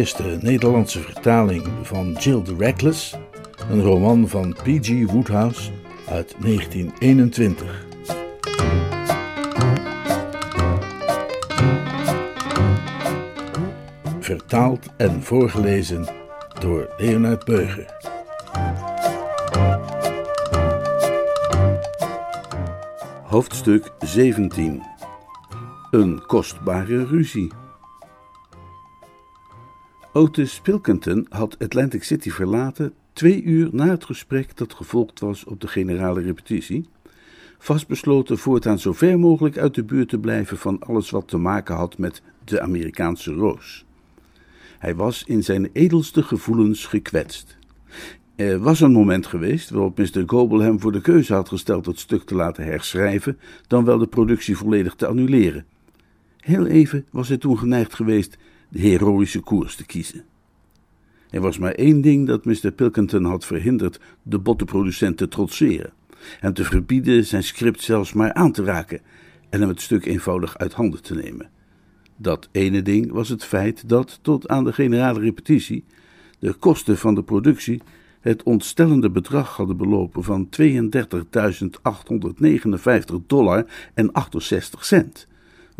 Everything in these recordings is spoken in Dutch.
Eerste Nederlandse vertaling van Jill the Reckless, een roman van P.G. Woodhouse uit 1921. Vertaald en voorgelezen door Leonard Beuger. Hoofdstuk 17 Een kostbare ruzie. Otis Pilkington had Atlantic City verlaten twee uur na het gesprek dat gevolgd was op de generale repetitie, vastbesloten voortaan zo ver mogelijk uit de buurt te blijven van alles wat te maken had met de Amerikaanse roos. Hij was in zijn edelste gevoelens gekwetst. Er was een moment geweest waarop Mr. Goble hem voor de keuze had gesteld het stuk te laten herschrijven, dan wel de productie volledig te annuleren. Heel even was hij toen geneigd geweest de heroïsche koers te kiezen. Er was maar één ding dat Mr. Pilkington had verhinderd de bottenproducent te trotseren, en te verbieden zijn script zelfs maar aan te raken en hem het stuk eenvoudig uit handen te nemen. Dat ene ding was het feit dat, tot aan de generale repetitie, de kosten van de productie het ontstellende bedrag hadden belopen van 32.859 dollar en 68 cent,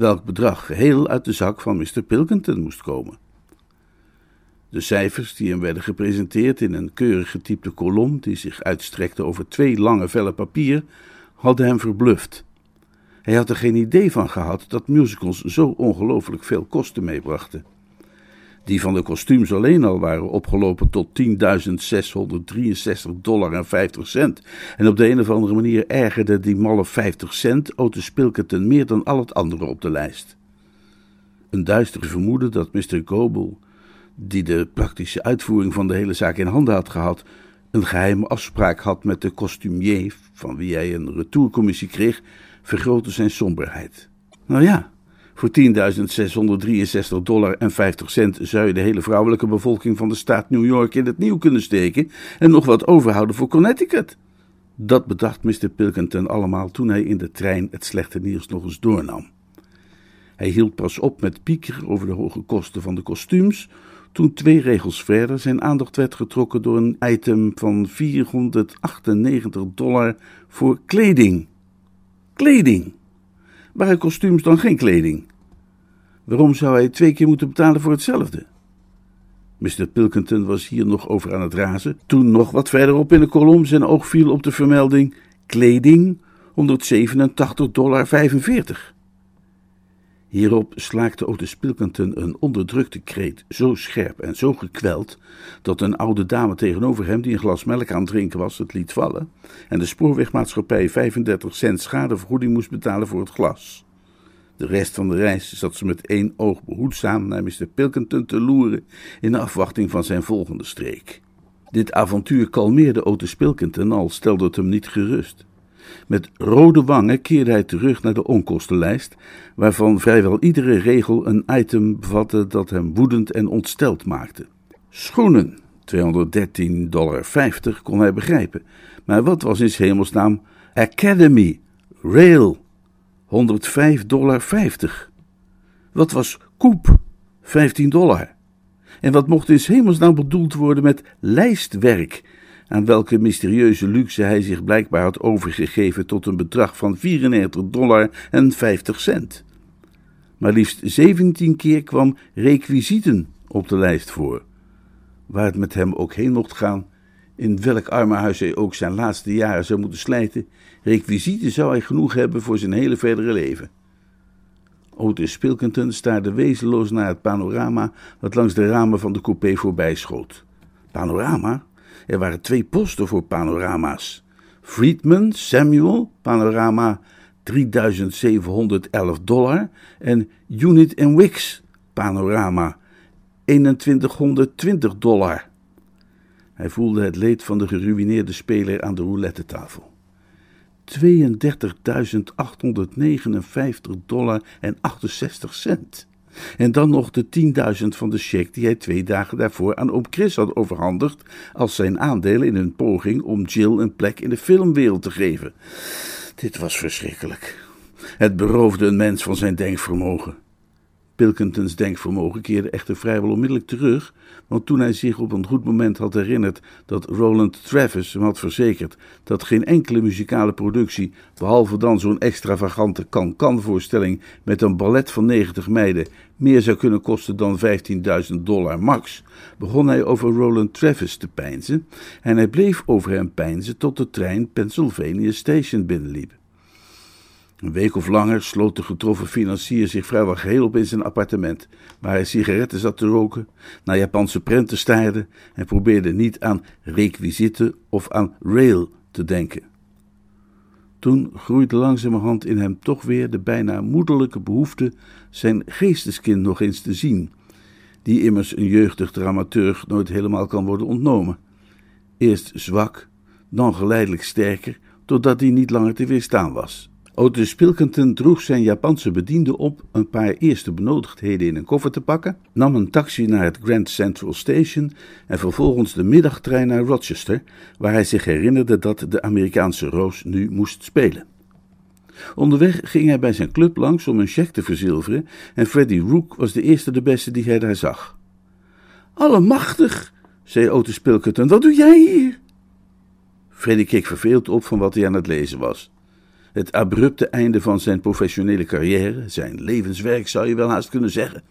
welk bedrag geheel uit de zak van Mr. Pilkington moest komen. De cijfers die hem werden gepresenteerd in een keurig getypte kolom die zich uitstrekte over twee lange vellen papier, hadden hem verbluft. Hij had er geen idee van gehad dat musicals zo ongelooflijk veel kosten meebrachten. Die van de kostuums alleen al waren opgelopen tot 10.663 dollar en 50 cent. En op de een of andere manier ergerde die malle 50 cent Otis Pilkington meer dan al het andere op de lijst. Een duister vermoeden dat Mr. Goble, die de praktische uitvoering van de hele zaak in handen had gehad, een geheime afspraak had met de costumier, van wie hij een retourcommissie kreeg, vergrootte zijn somberheid. Nou ja, voor 10.663 dollar en 50 cent zou je de hele vrouwelijke bevolking van de staat New York in het nieuw kunnen steken en nog wat overhouden voor Connecticut. Dat bedacht Mr. Pilkington allemaal toen hij in de trein het slechte nieuws nog eens doornam. Hij hield pas op met piekeren over de hoge kosten van de kostuums, toen twee regels verder zijn aandacht werd getrokken door een item van 498 dollar voor kleding. Kleding! Waren kostuums dan geen kleding? Waarom zou hij twee keer moeten betalen voor hetzelfde? Mr. Pilkington was hier nog over aan het razen, toen nog wat verderop in de kolom zijn oog viel op de vermelding kleding 187,45 dollar. Hierop slaakte Otis Pilkington een onderdrukte kreet, zo scherp en zo gekweld, dat een oude dame tegenover hem, die een glas melk aan het drinken was, het liet vallen en de spoorwegmaatschappij 35 cent schadevergoeding moest betalen voor het glas. De rest van de reis zat ze met één oog behoedzaam naar Mr. Pilkington te loeren in afwachting van zijn volgende streek. Dit avontuur kalmeerde Otis Pilkington, al stelde het hem niet gerust. Met rode wangen keerde hij terug naar de onkostenlijst, waarvan vrijwel iedere regel een item bevatte dat hem woedend en ontsteld maakte. Schoenen, 213,50 dollar kon hij begrijpen, maar wat was in hemelsnaam Academy, Rail, 105,50 dollar. Wat was koep, 15 dollar. En wat mocht in hemelsnaam bedoeld worden met lijstwerk, aan welke mysterieuze luxe hij zich blijkbaar had overgegeven tot een bedrag van 94 dollar en 50 cent. Maar liefst 17 keer kwam requisieten op de lijst voor. Waar het met hem ook heen mocht gaan, in welk armenhuis hij ook zijn laatste jaren zou moeten slijten, requisieten zou hij genoeg hebben voor zijn hele verdere leven. Otis Pilkington staarde wezenloos naar het panorama dat langs de ramen van de coupé voorbij schoot. Panorama? Er waren twee posten voor panorama's. Friedman, Samuel, panorama 3711 dollar en Unit Wix panorama 2120 dollar. Hij voelde het leed van de geruineerde speler aan de roulette tafel. 32.859 dollar en 68 cent. En dan nog de 10.000 van de cheque die hij twee dagen daarvoor aan oom Chris had overhandigd als zijn aandelen in een poging om Jill een plek in de filmwereld te geven. Dit was verschrikkelijk. Het beroofde een mens van zijn denkvermogen. Pilkingtons denkvermogen keerde echter vrijwel onmiddellijk terug, want toen hij zich op een goed moment had herinnerd dat Roland Travis hem had verzekerd dat geen enkele muzikale productie, behalve dan zo'n extravagante kan-kan-voorstelling met een ballet van 90 meiden, meer zou kunnen kosten dan 15.000 dollar max, begon hij over Roland Travis te peinzen en hij bleef over hem peinzen tot de trein Pennsylvania Station binnenliep. Een week of langer sloot de getroffen financier zich vrijwel geheel op in zijn appartement, waar hij sigaretten zat te roken, naar Japanse prenten staarde en probeerde niet aan requisieten of aan rail te denken. Toen groeide langzamerhand in hem toch weer de bijna moederlijke behoefte zijn geesteskind nog eens te zien, die immers een jeugdig dramaturg nooit helemaal kan worden ontnomen. Eerst zwak, dan geleidelijk sterker, totdat hij niet langer te weerstaan was. Otis Pilkington droeg zijn Japanse bediende op een paar eerste benodigdheden in een koffer te pakken, nam een taxi naar het Grand Central Station en vervolgens de middagtrein naar Rochester, waar hij zich herinnerde dat de Amerikaanse Roos nu moest spelen. Onderweg ging hij bij zijn club langs om een cheque te verzilveren en Freddie Rook was de eerste de beste die hij daar zag. Allemachtig, zei Otis Pilkington, wat doe jij hier? Freddie keek verveeld op van wat hij aan het lezen was. Het abrupte einde van zijn professionele carrière, zijn levenswerk zou je wel haast kunnen zeggen,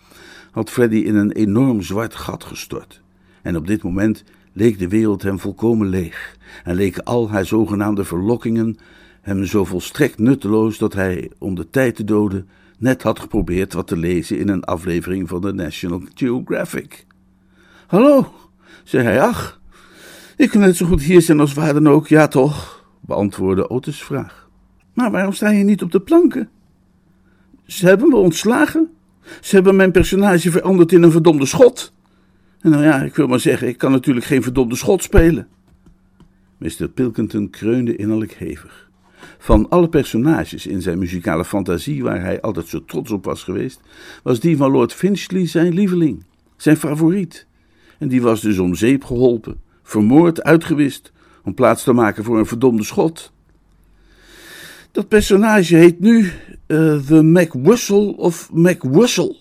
had Freddy in een enorm zwart gat gestort. En op dit moment leek de wereld hem volkomen leeg en leken al haar zogenaamde verlokkingen hem zo volstrekt nutteloos dat hij, om de tijd te doden, net had geprobeerd wat te lezen in een aflevering van de National Geographic. Hallo, zei hij, ach, ik kan net zo goed hier zijn als waar dan ook, ja toch, beantwoordde Otis' vraag. Maar waarom sta je niet op de planken? Ze hebben me ontslagen. Ze hebben mijn personage veranderd in een verdomde schot. En nou ja, ik wil maar zeggen, ik kan natuurlijk geen verdomde schot spelen. Mr. Pilkington kreunde innerlijk hevig. Van alle personages in zijn muzikale fantasie, waar hij altijd zo trots op was geweest, was die van Lord Finchley zijn lieveling, zijn favoriet. En die was dus om zeep geholpen, vermoord, uitgewist, om plaats te maken voor een verdomde schot. Dat personage heet nu uh, The McWhustle of McWhustle,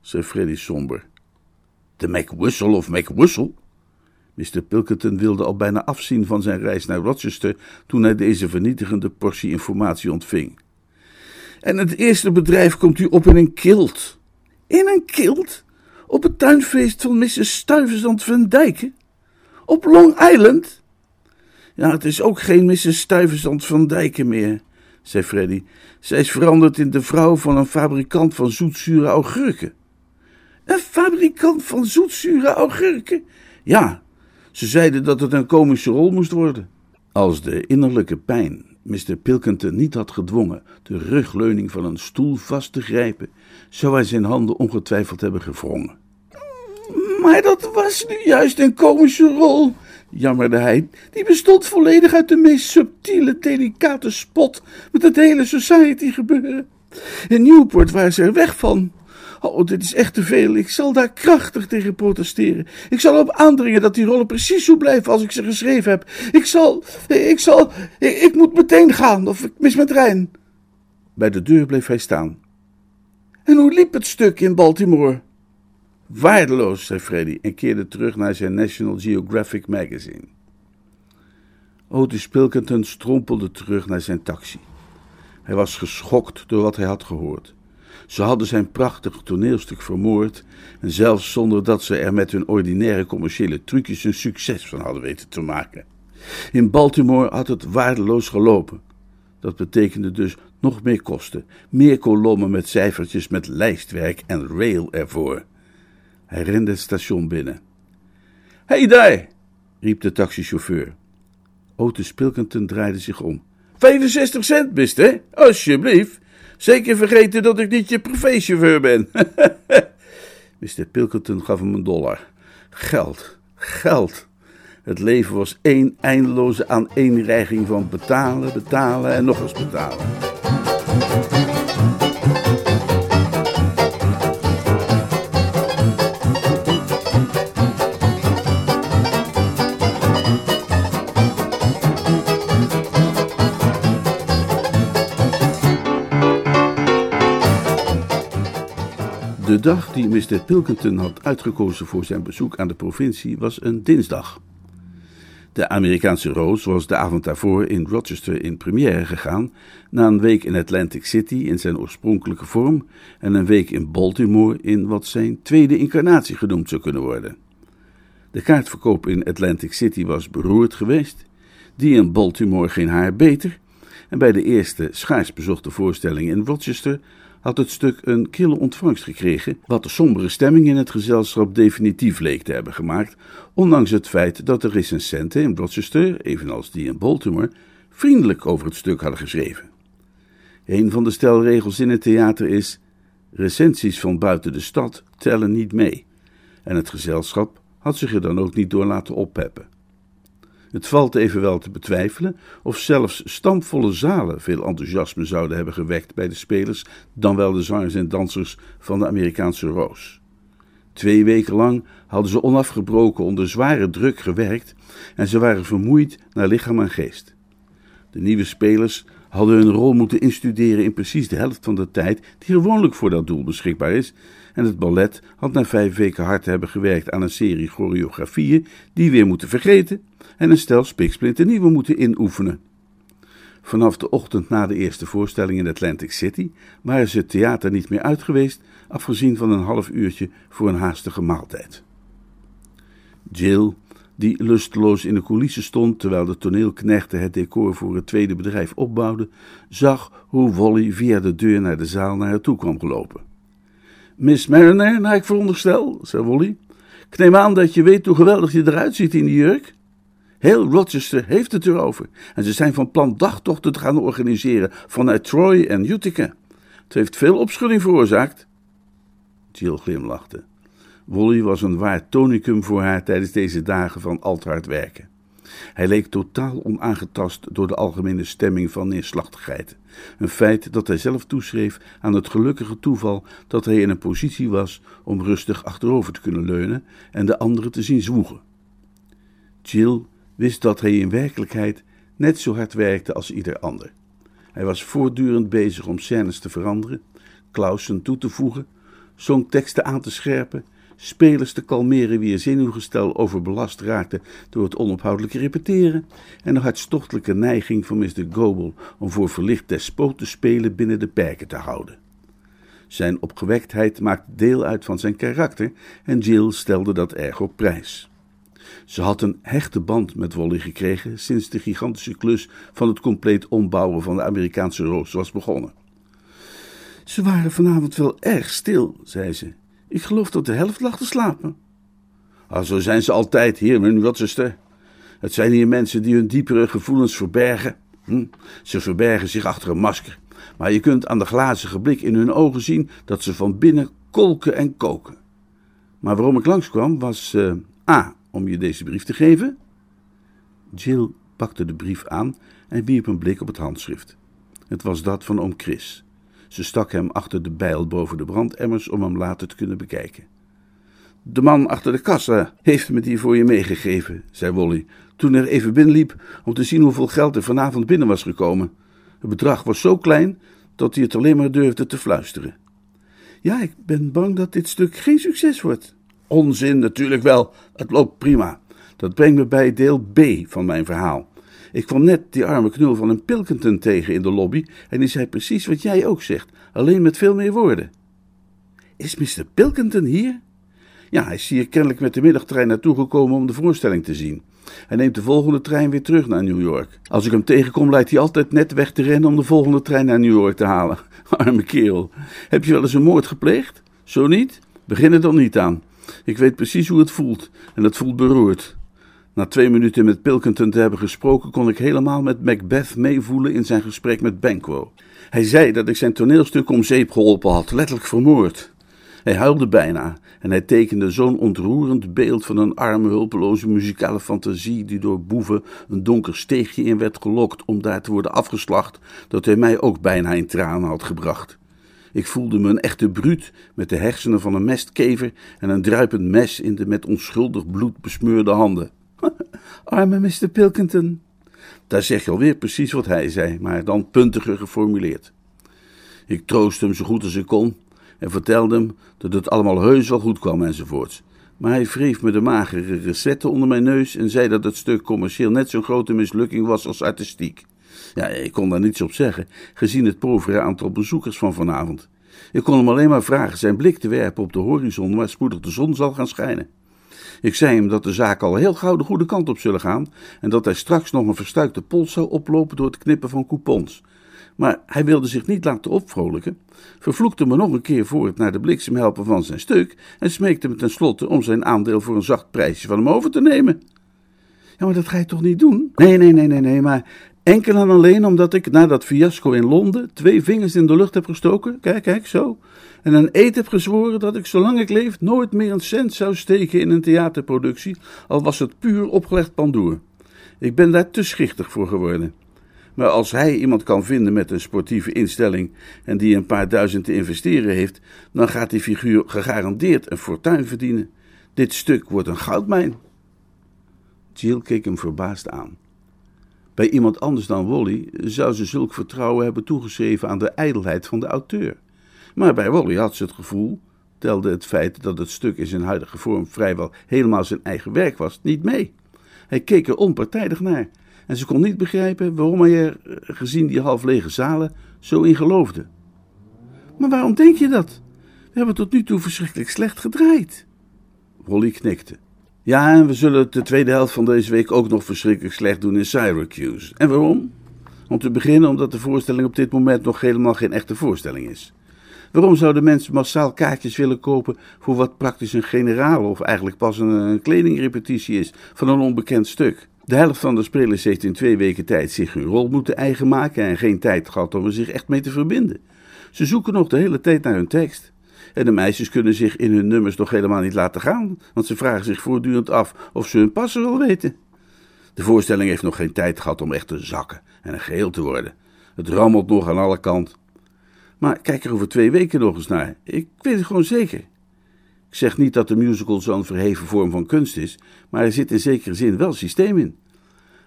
zei Freddy somber. De McWhustle of McWhustle? Mr. Pilkington wilde al bijna afzien van zijn reis naar Rochester toen hij deze vernietigende portie informatie ontving. En het eerste bedrijf komt u op in een kilt. In een kilt? Op het tuinfeest van Mrs. Stuyvesant van Dijken? Op Long Island? Ja, het is ook geen Mrs. Stuyvesant van Dijken meer zei Freddy. Zij is veranderd in de vrouw van een fabrikant van zoetzure augurken. Een fabrikant van zoetzure augurken? Ja, ze zeiden dat het een komische rol moest worden. Als de innerlijke pijn Mr. Pilkington niet had gedwongen de rugleuning van een stoel vast te grijpen, zou hij zijn handen ongetwijfeld hebben gewrongen. Maar dat was nu juist een komische rol, jammerde hij. Die bestond volledig uit de meest subtiele, delicate spot met het hele society gebeuren. In Newport waren ze er weg van. Oh, dit is echt te veel. Ik zal daar krachtig tegen protesteren. Ik zal erop aandringen dat die rollen precies zo blijven als ik ze geschreven heb. Ik zal, ik zal, ik, ik moet meteen gaan of ik mis mijn trein. Bij de deur bleef hij staan. En hoe liep het stuk in Baltimore? Waardeloos, zei Freddy en keerde terug naar zijn National Geographic magazine. Otis Pilkington strompelde terug naar zijn taxi. Hij was geschokt door wat hij had gehoord. Ze hadden zijn prachtig toneelstuk vermoord en zelfs zonder dat ze er met hun ordinaire commerciële trucjes een succes van hadden weten te maken. In Baltimore had het waardeloos gelopen. Dat betekende dus nog meer kosten, meer kolommen met cijfertjes met lijstwerk en rail ervoor. Hij rende het station binnen. Hey daar! riep de taxichauffeur. Otis Pilkington draaide zich om. 65 cent, hè? Alsjeblieft. Zeker vergeten dat ik niet je privéchauffeur ben. Mr. Pilkington gaf hem een dollar. Geld, geld. Het leven was één eindeloze aaneenreiging van betalen, betalen en nog eens betalen. De dag die Mr. Pilkington had uitgekozen voor zijn bezoek aan de provincie was een dinsdag. De Amerikaanse Roos was de avond daarvoor in Rochester in première gegaan, na een week in Atlantic City in zijn oorspronkelijke vorm en een week in Baltimore in wat zijn tweede incarnatie genoemd zou kunnen worden. De kaartverkoop in Atlantic City was beroerd geweest, die in Baltimore geen haar beter, en bij de eerste schaars bezochte voorstelling in Rochester had het stuk een kille ontvangst gekregen, wat de sombere stemming in het gezelschap definitief leek te hebben gemaakt, ondanks het feit dat de recensenten in Rochester, evenals die in Baltimore, vriendelijk over het stuk hadden geschreven. Een van de stelregels in het theater is: recensies van buiten de stad tellen niet mee, en het gezelschap had zich er dan ook niet door laten oppeppen. Het valt evenwel te betwijfelen of zelfs stampvolle zalen veel enthousiasme zouden hebben gewekt bij de spelers dan wel de zangers en dansers van de Amerikaanse Roos. Twee weken lang hadden ze onafgebroken onder zware druk gewerkt en ze waren vermoeid naar lichaam en geest. De nieuwe spelers hadden hun rol moeten instuderen in precies de helft van de tijd die gewoonlijk voor dat doel beschikbaar is, en het ballet had na vijf weken hard te hebben gewerkt aan een serie choreografieën die weer moeten vergeten en een stel nieuwe moeten inoefenen. Vanaf de ochtend na de eerste voorstelling in Atlantic City waren ze het theater niet meer uit geweest, afgezien van een half uurtje voor een haastige maaltijd. Jill, die lusteloos in de coulissen stond terwijl de toneelknechten het decor voor het tweede bedrijf opbouwden, zag hoe Wally via de deur naar de zaal naar haar toe kwam gelopen. Miss Mariner, naar ik veronderstel, zei Wally. Ik neem aan dat je weet hoe geweldig je eruit ziet in die jurk. Heel Rochester heeft het erover. En ze zijn van plan dagtochten te gaan organiseren vanuit Troy en Utica. Het heeft veel opschudding veroorzaakt. Jill glimlachte. Wally was een waar tonicum voor haar tijdens deze dagen van al hard werken. Hij leek totaal onaangetast door de algemene stemming van neerslachtigheid. Een feit dat hij zelf toeschreef aan het gelukkige toeval dat hij in een positie was om rustig achterover te kunnen leunen en de anderen te zien zwoegen. Jill wist dat hij in werkelijkheid net zo hard werkte als ieder ander. Hij was voortdurend bezig om scènes te veranderen, klausen toe te voegen, songteksten aan te scherpen, spelers te kalmeren wie er zenuwgestel overbelast raakte door het onophoudelijke repeteren en de hartstochtelijke neiging van Mr. Goebel om voor verlicht despoot te spelen binnen de perken te houden. Zijn opgewektheid maakte deel uit van zijn karakter en Jill stelde dat erg op prijs. Ze had een hechte band met Wally gekregen sinds de gigantische klus van het compleet ombouwen van de Amerikaanse roos was begonnen. Ze waren vanavond wel erg stil, zei ze. Ik geloof dat de helft lag te slapen. Ah, zo zijn ze altijd hier in Rochester. Het zijn hier mensen die hun diepere gevoelens verbergen. Hm? Ze verbergen zich achter een masker. Maar je kunt aan de glazige blik in hun ogen zien dat ze van binnen kolken en koken. Maar waarom ik langskwam was uh, A om je deze brief te geven? Jill pakte de brief aan en wierp een blik op het handschrift. Het was dat van oom Chris. Ze stak hem achter de bijl boven de brandemmers om hem later te kunnen bekijken. De man achter de kassa heeft me die voor je meegegeven, zei Wolly, toen er even binnenliep om te zien hoeveel geld er vanavond binnen was gekomen. Het bedrag was zo klein dat hij het alleen maar durfde te fluisteren. Ja, ik ben bang dat dit stuk geen succes wordt. Onzin, natuurlijk wel. Het loopt prima. Dat brengt me bij deel B van mijn verhaal. Ik kwam net die arme knul van een Pilkington tegen in de lobby en die zei precies wat jij ook zegt, alleen met veel meer woorden. Is Mr. Pilkington hier? Ja, hij is hier kennelijk met de middagtrein naartoe gekomen om de voorstelling te zien. Hij neemt de volgende trein weer terug naar New York. Als ik hem tegenkom, lijkt hij altijd net weg te rennen om de volgende trein naar New York te halen. Arme kerel. Heb je wel eens een moord gepleegd? Zo niet? Begin er dan niet aan. Ik weet precies hoe het voelt en het voelt beroerd. Na twee minuten met Pilkington te hebben gesproken, kon ik helemaal met Macbeth meevoelen in zijn gesprek met Banquo. Hij zei dat ik zijn toneelstuk om zeep geholpen had, letterlijk vermoord. Hij huilde bijna en hij tekende zo'n ontroerend beeld van een arme, hulpeloze muzikale fantasie die door boeven een donker steegje in werd gelokt om daar te worden afgeslacht, dat hij mij ook bijna in tranen had gebracht. Ik voelde me een echte bruut met de hersenen van een mestkever en een druipend mes in de met onschuldig bloed besmeurde handen. Arme Mr. Pilkington. Daar zeg je alweer precies wat hij zei, maar dan puntiger geformuleerd. Ik troostte hem zo goed als ik kon en vertelde hem dat het allemaal heus wel goed kwam enzovoorts. Maar hij wreef me de magere recetten onder mijn neus en zei dat het stuk commercieel net zo'n grote mislukking was als artistiek. Ja, ik kon daar niets op zeggen, gezien het povere aantal bezoekers van vanavond. Ik kon hem alleen maar vragen zijn blik te werpen op de horizon waar spoedig de zon zal gaan schijnen. Ik zei hem dat de zaken al heel gauw de goede kant op zullen gaan en dat hij straks nog een verstuikte pols zou oplopen door het knippen van coupons. Maar hij wilde zich niet laten opvrolijken, vervloekte me nog een keer voor het naar de bliksem helpen van zijn stuk en smeekte me tenslotte om zijn aandeel voor een zacht prijsje van hem over te nemen. Ja, maar dat ga je toch niet doen? Nee, nee, nee, nee, nee, maar enkel en alleen omdat ik na dat fiasco in Londen twee vingers in de lucht heb gestoken, kijk, kijk, zo, en een eed heb gezworen dat ik zolang ik leef nooit meer een cent zou steken in een theaterproductie, al was het puur opgelegd pandoer. Ik ben daar te schichtig voor geworden. Maar als hij iemand kan vinden met een sportieve instelling en die een paar duizend te investeren heeft, dan gaat die figuur gegarandeerd een fortuin verdienen. Dit stuk wordt een goudmijn. Jill keek hem verbaasd aan. Bij iemand anders dan Wally zou ze zulk vertrouwen hebben toegeschreven aan de ijdelheid van de auteur. Maar bij Wally had ze het gevoel, telde het feit dat het stuk in zijn huidige vorm vrijwel helemaal zijn eigen werk was, niet mee. Hij keek er onpartijdig naar en ze kon niet begrijpen waarom hij er, gezien die half lege zalen, zo in geloofde. Maar waarom denk je dat? We hebben tot nu toe verschrikkelijk slecht gedraaid. Wally knikte. Ja, en we zullen de tweede helft van deze week ook nog verschrikkelijk slecht doen in Syracuse. En waarom? Om te beginnen omdat de voorstelling op dit moment nog helemaal geen echte voorstelling is. Waarom zouden mensen massaal kaartjes willen kopen voor wat praktisch een generale of eigenlijk pas een, een kledingrepetitie is van een onbekend stuk? De helft van de spelers heeft in twee weken tijd zich hun rol moeten eigen maken en geen tijd gehad om er zich echt mee te verbinden. Ze zoeken nog de hele tijd naar hun tekst. En de meisjes kunnen zich in hun nummers nog helemaal niet laten gaan, want ze vragen zich voortdurend af of ze hun passen wel weten. De voorstelling heeft nog geen tijd gehad om echt te zakken en een geheel te worden. Het rammelt nog aan alle kanten. Maar kijk er over twee weken nog eens naar. Ik weet het gewoon zeker. Ik zeg niet dat de musical zo'n verheven vorm van kunst is, maar er zit in zekere zin wel systeem in.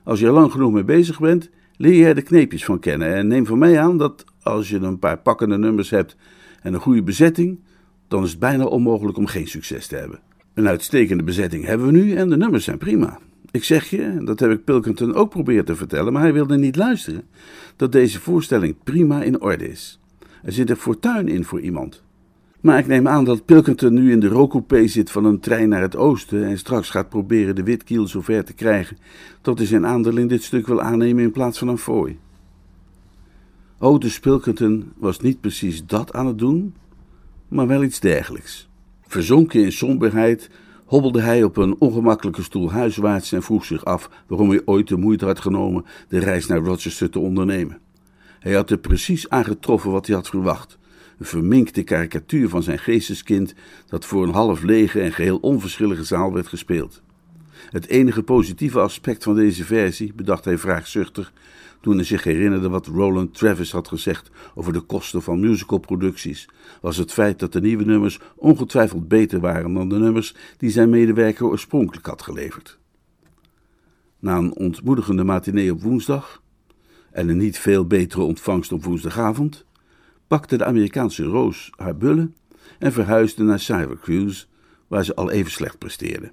Als je er lang genoeg mee bezig bent, leer je de kneepjes van kennen. En neem van mij aan dat als je een paar pakkende nummers hebt en een goede bezetting, dan is het bijna onmogelijk om geen succes te hebben. Een uitstekende bezetting hebben we nu en de nummers zijn prima. Ik zeg je, dat heb ik Pilkington ook proberen te vertellen, maar hij wilde niet luisteren, dat deze voorstelling prima in orde is. Er zit een fortuin in voor iemand. Maar ik neem aan dat Pilkington nu in de rookcoupé zit van een trein naar het oosten en straks gaat proberen de witkiel zover te krijgen dat hij zijn aandeel in dit stuk wil aannemen in plaats van een fooi. Otis Pilkington was niet precies dat aan het doen, maar wel iets dergelijks. Verzonken in somberheid hobbelde hij op een ongemakkelijke stoel huiswaarts en vroeg zich af waarom hij ooit de moeite had genomen de reis naar Rochester te ondernemen. Hij had er precies aangetroffen wat hij had verwacht. Een verminkte karikatuur van zijn geesteskind dat voor een half lege en geheel onverschillige zaal werd gespeeld. Het enige positieve aspect van deze versie, bedacht hij vraagzuchtig, toen hij zich herinnerde wat Roland Travis had gezegd over de kosten van musicalproducties, was het feit dat de nieuwe nummers ongetwijfeld beter waren dan de nummers die zijn medewerker oorspronkelijk had geleverd. Na een ontmoedigende matinee op woensdag en een niet veel betere ontvangst op woensdagavond, pakte de Amerikaanse Roos haar bullen en verhuisde naar Syracuse, waar ze al even slecht presteerde.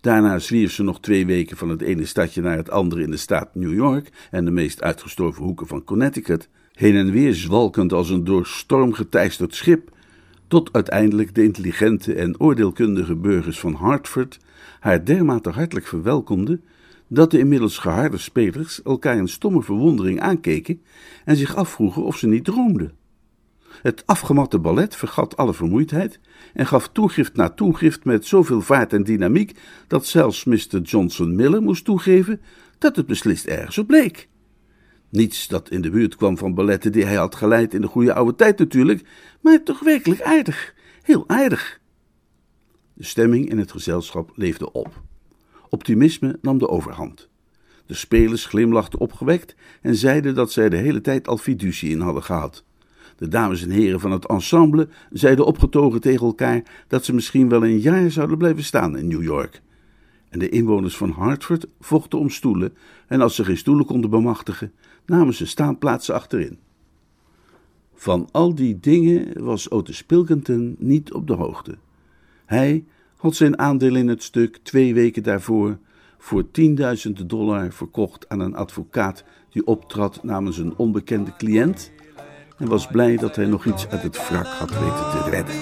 Daarna zwierf ze nog twee weken van het ene stadje naar het andere in de staat New York en de meest uitgestorven hoeken van Connecticut, heen en weer zwalkend als een door storm geteisterd schip, tot uiteindelijk de intelligente en oordeelkundige burgers van Hartford haar dermate hartelijk verwelkomden dat de inmiddels geharde spelers elkaar in stomme verwondering aankeken en zich afvroegen of ze niet droomden. Het afgematte ballet vergat alle vermoeidheid en gaf toegift na toegift met zoveel vaart en dynamiek dat zelfs Mr. Johnson Miller moest toegeven dat het beslist ergens op bleek. Niets dat in de buurt kwam van balletten die hij had geleid in de goede oude tijd natuurlijk, maar toch werkelijk aardig, heel aardig. De stemming in het gezelschap leefde op. Optimisme nam de overhand. De spelers glimlachten opgewekt en zeiden dat zij de hele tijd al fiducie in hadden gehad. De dames en heren van het ensemble zeiden opgetogen tegen elkaar dat ze misschien wel een jaar zouden blijven staan in New York. En de inwoners van Hartford vochten om stoelen, en als ze geen stoelen konden bemachtigen, namen ze staanplaatsen achterin. Van al die dingen was Otis Pilkington niet op de hoogte. Hij had zijn aandeel in het stuk twee weken daarvoor voor 10.000 dollar verkocht aan een advocaat die optrad namens een onbekende cliënt en was blij dat hij nog iets uit het wrak had weten te redden.